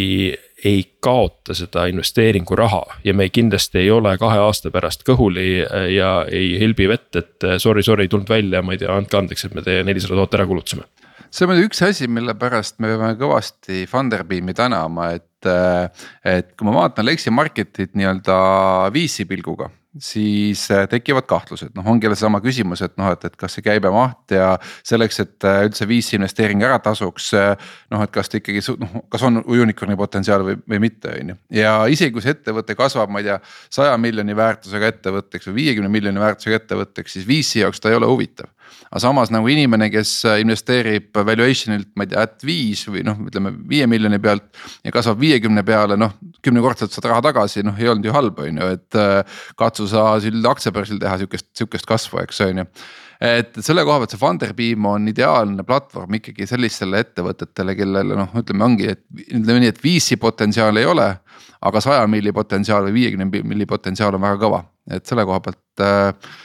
ei kaota seda investeeringuraha ja me kindlasti ei ole kahe aasta pärast kõhuli ja ei hilbi vett, et äh, sorry, sorry, ei tulnud välja, ma ei tea, andke andeks, et me teie nelisada tuhat ära kulutasime. See on muidugi üks asi, mille pärast me peame kõvasti Funderbeami tänama, et, et kui ma vaatan Lexi Marketit nii-öelda VC pilguga siis äh, tekivad kahtlused, noh, ongi jälle seesama küsimus, et noh, et, et kas see käibemaht ja selleks, et äh, üldse VC investeering ära tasuks. Äh, noh, et kas ta ikkagi noh, kas on unicorn'i potentsiaal või, või mitte, on ju. ja isegi kui see ettevõte kasvab, ma ei tea, saja miljoni väärtusega ettevõtteks või viiekümne miljoni väärtusega ettevõtteks, siis VC jaoks ta ei ole huvitav aga samas nagu inimene, kes investeerib valuation'ilt, ma ei tea, at viis või noh, ütleme viie miljoni pealt. ja kasvab viiekümne peale, noh kümnekordselt saad raha tagasi, noh ei olnud ju halb, on ju, et katsu sa üld aktsiabörsil teha sihukest, sihukest kasvu, eks on ju et selle koha pealt see Funderbeam on ideaalne platvorm ikkagi sellistele ettevõtetele, kellele noh, ütleme ongi, et ütleme nii, et VC potentsiaali ei ole. aga saja milli potentsiaal või viiekümne milli potentsiaal on väga kõva, et selle koha pealt äh,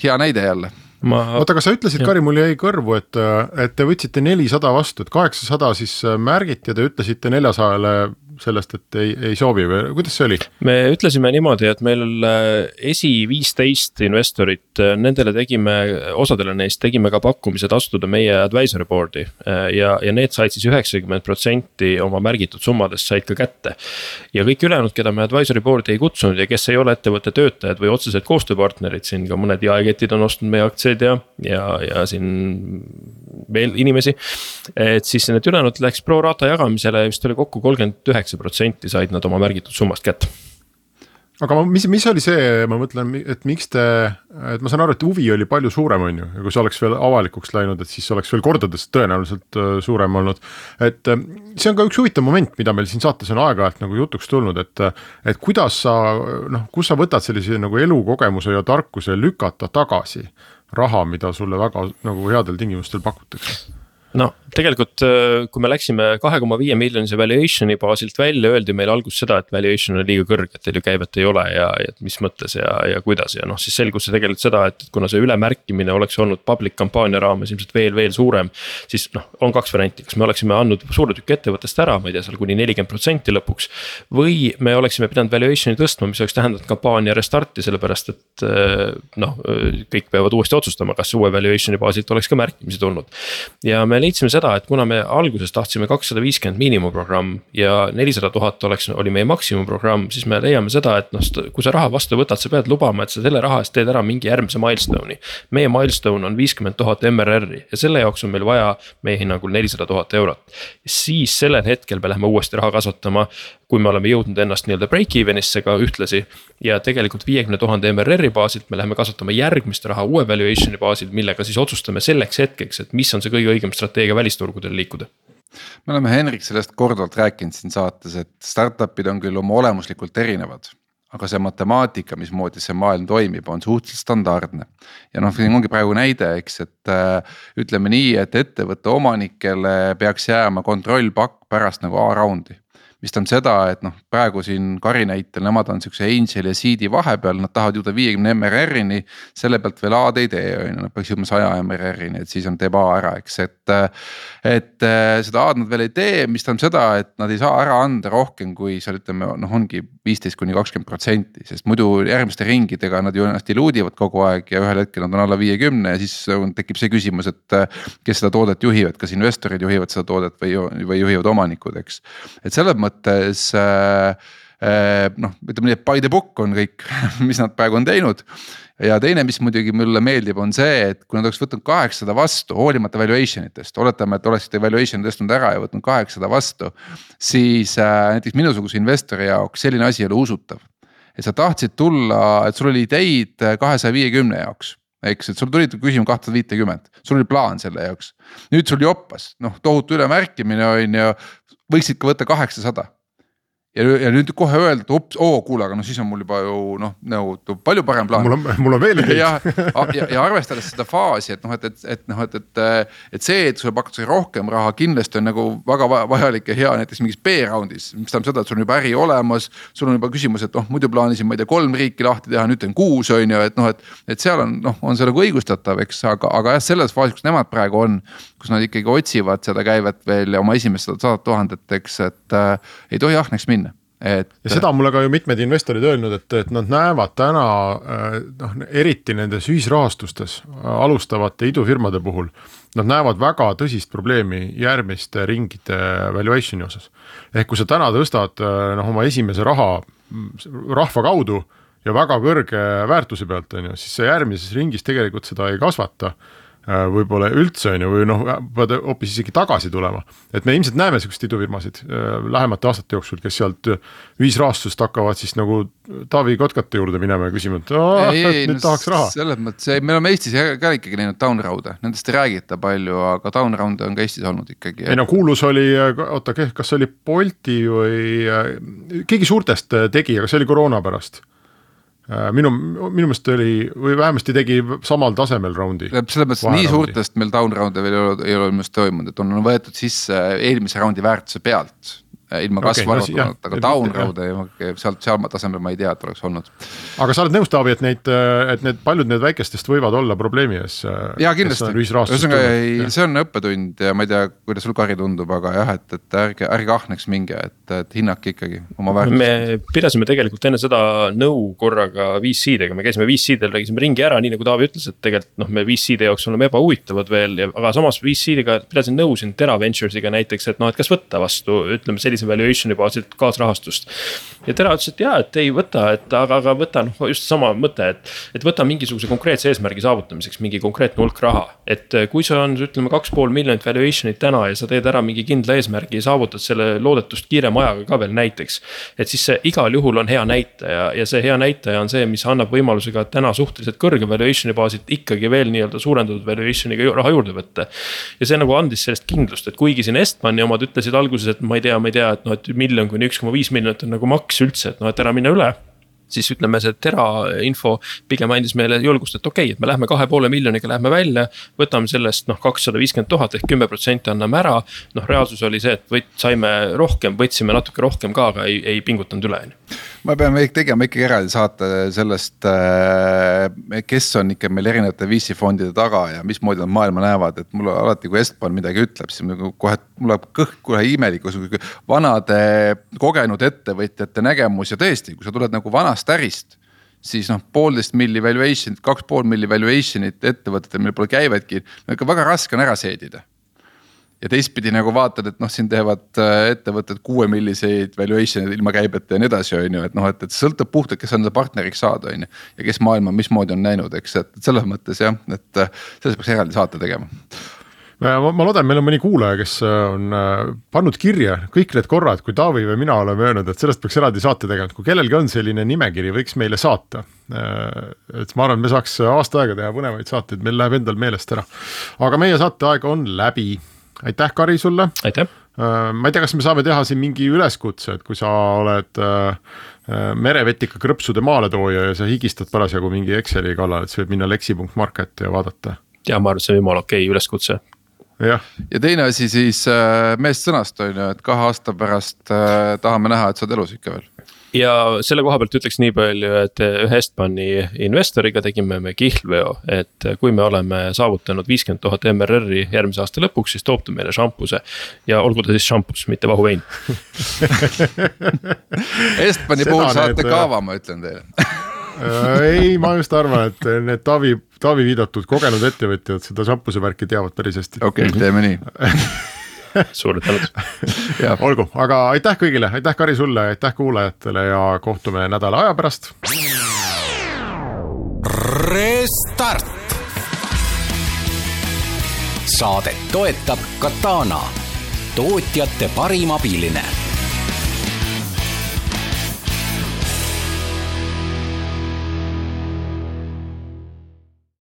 hea näide jälle ma. oota, aga sa ütlesid, Kari, mul jäi kõrvu, et, et te võtsite nelisada vastu, et kaheksasada siis märgiti ja te ütlesite neljasajale sellest, et ei, ei soovi või kuidas see oli? me ütlesime niimoodi, et meil äh, esi viisteist investorit, äh, nendele tegime, osadele neist tegime ka pakkumised astuda meie advisory board'i. Äh, ja, ja need said siis üheksakümmend protsenti oma märgitud summadest said ka kätte. ja kõik ülejäänud, keda me advisory board'i ei kutsunud ja kes ei ole ettevõtte töötajad või otsesed koostööpartnerid, siin ka mõned jaeketid on ostnud meie aktsiaid ja, ja, ja siin veel inimesi. et siis need ülejäänud läks pro rata jagamisele vist oli kokku kolmkümmend üheksa kaheksa protsenti said nad oma märgitud summast kätte aga ma, mis, mis oli see, ma mõtlen, et miks te, et ma saan aru, et huvi oli palju suurem, on ju, ja kui see oleks veel avalikuks läinud, et siis oleks veel kordades tõenäoliselt äh, suurem olnud. et äh, see on ka üks huvitav moment, mida meil siin saates on aeg-ajalt nagu jutuks tulnud, et, et kuidas sa noh, kus sa võtad sellise nagu elukogemuse ja tarkuse lükata tagasi raha, mida sulle väga nagu headel tingimustel pakutakse no tegelikult, äh, kui me läksime kahe koma viie miljonise valuation'i baasilt välja, öeldi meile alguses seda, et valuation on liiga kõrge, et teil ju käivet ei ole ja, ja mis mõttes ja, ja kuidas ja noh, siis selgus see tegelikult seda, et kuna see ülemärkimine oleks olnud public kampaania raames ilmselt veel, veel suurem. siis noh, on kaks varianti, kas me oleksime andnud suure tüki ettevõttest ära, ma ei tea, seal kuni nelikümmend protsenti lõpuks. või me oleksime pidanud valuation'i tõstma, mis oleks tähendanud kampaania restart'i, sellepärast et äh, noh, kõik peavad uuesti otsustama, kas uue valuation'i baasilt oleks ka märkimisi tulnud. ja me leidsime seda, et kuna me alguses tahtsime kakssada viiskümmend miinimumprogramm ja nelisada tuhat oleks, oli meie maksimumprogramm, siis me leiame seda, et noh, kui sa raha vastu võtad, sa pead lubama, et sa selle raha eest teed ära mingi järgmise milstone'i. meie milstone on viiskümmend tuhat MRR-i ja selle jaoks on meil vaja meie hinnangul nelisada tuhat eurot. siis sellel hetkel me läheme uuesti raha kasvatama, kui me oleme jõudnud ennast nii-öelda break-even'isse ka ühtlasi. ja tegelikult viiekümne tuhande MRR-i baasilt me läheme kasvatama järgmist raha uue valuation'i baasil, millega siis otsustame selleks hetkeks, et mis on see kõige õigem strateegia strateegia välisturgudel liikuda? me oleme Henrik sellest korduvalt rääkinud siin saates, et startup'id on küll oma olemuslikult erinevad aga see matemaatika, mismoodi see maailm toimib, on suhteliselt standardne. ja noh, siin ongi praegu näide, eks, et äh, ütleme nii, et ettevõtte omanikele peaks jääma kontrollpakk pärast nagu A raundi mis tähendab seda, et noh, praegu siin Kari näitel, nemad on siukse Angel ja Seed'i vahepeal, nad tahavad jõuda viiekümne MRR-ini. selle pealt veel A-d ei tee, on ju, nad peaks jõudma saja MRR-ini, et siis on, teeb A ära, eks, et. et seda A-d nad veel ei tee, mis tähendab seda, et nad ei saa ära anda rohkem, kui seal ütleme, noh, ongi viisteist kuni kakskümmend protsenti, sest muidu järgmiste ringidega nad ju ennast iluudivad kogu aeg ja ühel hetkel nad on alla viiekümne ja siis tekib see küsimus, et. kes seda toodet juhivad, kas investorid juhivad seda toodet või, või juhivad omanikud, eks, et selles mõttes äh, äh, noh, ütleme nii, et by the book on kõik, mis nad praegu on teinud. ja teine, mis muidugi mulle meeldib, on see, et kui nad oleks võtnud kaheksasada vastu, hoolimata valuation itest, oletame, et oleksite valuation'i tõstnud ära ja võtnud kaheksasada vastu. siis äh, näiteks minusuguse investori jaoks selline asi ei ole usutav. et sa tahtsid tulla, et sul oli ideid kahesaja viiekümne jaoks eks, et sul tuli küsima kahte viitekümmet, sul oli plaan selle jaoks. nüüd sul joppas, noh tohutu ülemärkimine on ju, võiksid ka võtta kaheksasada ja, ja nüüd kohe öelda, et ops, oo kuule, aga no siis on mul juba ju noh, nagu palju parem plaan. mul on, mul on veel ideid. ja, ja, ja arvestades seda faasi, et noh, et, et, et noh, et, et, et see, et sulle pakutakse rohkem raha, kindlasti on nagu väga vajalik ja hea näiteks mingis B-raundis. mis tähendab seda, et sul on juba äri olemas, sul on juba küsimus, et noh, muidu plaanisin, ma ei tea, kolm riiki lahti teha, nüüd teen kuus, on ju, et noh, et. et seal on noh, on see nagu õigustatav, eks, aga, aga jah, selles faasis, kus nemad praegu on, kus nad ikkagi otsivad seda käivet veel ja oma esimest sadat tuhandet, eks, et äh, ei tohi ahneks minna et. ja seda on mulle ka ju mitmed investorid öelnud, et, et nad näevad täna äh, noh, eriti nendes ühisrahastustes alustavate idufirmade puhul. Nad näevad väga tõsist probleemi järgmiste ringide valuation'i osas. ehk kui sa täna tõstad äh, noh, oma esimese raha rahva kaudu ja väga kõrge väärtuse pealt, on ju, siis sa järgmises ringis tegelikult seda ei kasvata Äh, võib-olla üldse on ju, või noh, pead hoopis isegi tagasi tulema. et me ilmselt näeme siukseid idufirmasid äh, lähemate aastate jooksul, kes sealt ühisrahastust hakkavad siis nagu Taavi Kotkate juurde minema ja küsima, et aa, nüüd no, tahaks raha. selles mõttes, me oleme Eestis ka ikkagi näinud down-round'e, nendest ei räägita palju, aga down-round'e on ka Eestis olnud ikkagi. ei no kuulus oli, oota, kas oli Bolti või keegi suurtest tegi, aga see oli koroona pärast Äh, minu, minu meelest oli või vähemasti tegi samal tasemel raundi. selles mõttes nii suurtest meil down round'e veel ei ole, ei ole minu meelest toimunud, et on võetud sisse eelmise raundi väärtuse pealt Äh, ilma kasvu okay, arvutamata no,, aga down road'e sealt, seal tasemel ma ei tea, et oleks olnud. aga sa oled nõus, Taavi, et neid, et need paljud need väikestest võivad olla probleemi ees? Äh, ja kindlasti, ühesõnaga see on õppetund ja ma ei tea, kuidas sul Kari tundub, aga jah, et, et ärge, ärge ahneks minge, et, et hinnake ikkagi oma väärtust. me pidasime tegelikult enne seda nõu korraga VC-dega, me käisime VC-del, rääkisime ringi ära, nii nagu Taavi ütles, et tegelikult noh, me VC-de jaoks oleme ebahuvitavad veel ja, aga samas VC-dega pidasin nõu siin Tera Ventures'iga näiteks, et noh, et kas võtta vastu, ütleme sellise sellise valuation'i baasilt kaasrahastust. ja Tera ütles, et jaa, et ei võta, et aga, aga võta noh, just sama mõte, et. et võta mingisuguse konkreetse eesmärgi saavutamiseks mingi konkreetne hulk raha. et eh, kui sul on, ütleme kaks pool miljonit valuation'it täna ja sa teed ära mingi kindla eesmärgi ja saavutad selle loodetust kiirema ajaga ka veel näiteks. et siis see igal juhul on hea näitaja ja see hea näitaja on see, mis annab võimaluse ka täna suhteliselt kõrge valuation'i baasilt ikkagi veel nii-öelda suurendatud valuation'iga raha juurde võtta. ja see nagu andis sellest kindlust, et kuigi siin Estbani omad ütlesid alguses, et ma ei tea, ma ei tea, et noh, et miljon kuni üks koma viis miljonit on nagu maks üldse, et noh, et ära minna üle siis ütleme, see Tera info pigem andis meile julgust, et okei okay,, et me lähme kahe poole miljoniga, lähme välja. võtame sellest noh, kakssada viiskümmend tuhat ehk kümme protsenti anname ära. noh, reaalsus oli see, et võt-, saime rohkem, võtsime natuke rohkem ka, aga ei, ei pingutanud üle, on ju me peame tegema ikkagi eraldi saate sellest, äh, kes on ikka meil erinevate VC fondide taga ja mismoodi nad maailma näevad, et mul alati, kui Estban midagi ütleb, siis nagu kohe, mul läheb kõht kohe imelikus, vanade kogenud ettevõtjate nägemus ja tõesti, kui sa tuled nagu vanast ärist siis noh, poolteist milli valuation'it, kaks pool milli valuation'it ettevõtetel, millel pole käivetki, ikka väga raske on ära seedida ja teistpidi nagu vaatad, et noh, siin teevad äh, ettevõtted kuue milliseid valuation'e ilma käibeta ja nii edasi, on ju, et noh, et, et sõltub puhtalt, kes on partneriks saada, on ju. ja kes maailma mismoodi on näinud, eks, et selles mõttes jah, et äh, sellest peaks eraldi saate tegema ma, ma loodan, meil on mõni kuulaja, kes äh, on pannud kirja kõik need korrad, kui Taavi või mina oleme öelnud, et sellest peaks eraldi saate tegema, et kui kellelgi on selline nimekiri, võiks meile saata. et ma arvan, et me saaks aasta aega teha põnevaid saateid, meil läheb endal meelest ära. aga meie saateaeg on läbi aitäh, Kari sulle. aitäh. Äh, ma ei tea, kas me saame teha siin mingi üleskutse, et kui sa oled merevetika krõpsude maaletooja ja sa higistad parasjagu mingi Exceli kallal, et sa võid minna leksi.market ja vaadata. ja ma arvan, et see on jumala okei okay üleskutse jah, ja teine asi siis äh, meest sõnast on ju, et kahe aasta pärast äh, tahame näha, et sa oled elus ikka veel. Ja selle koha pealt ütleks nii palju, et ühe Estbani investoriga tegime me kihlveo, et kui me oleme saavutanud viiskümmend tuhat MRR-i järgmise aasta lõpuks, siis toob ta meile šampuse. ja olgu ta siis šampus, mitte vahuvein. Estbani puhul need, saate äh, kaava, ma ütlen teile. ei, ma just arvan, et need Taavi, Taavi viidatud kogenud ettevõtjad seda šampuse värki teavad päris hästi. okei okay,, teeme nii. suured tänud. olgu, aga aitäh kõigile, aitäh Kari sulle, aitäh kuulajatele ja kohtume nädala aja pärast. Restart. saadet toetab Katana, tootjate parim abiline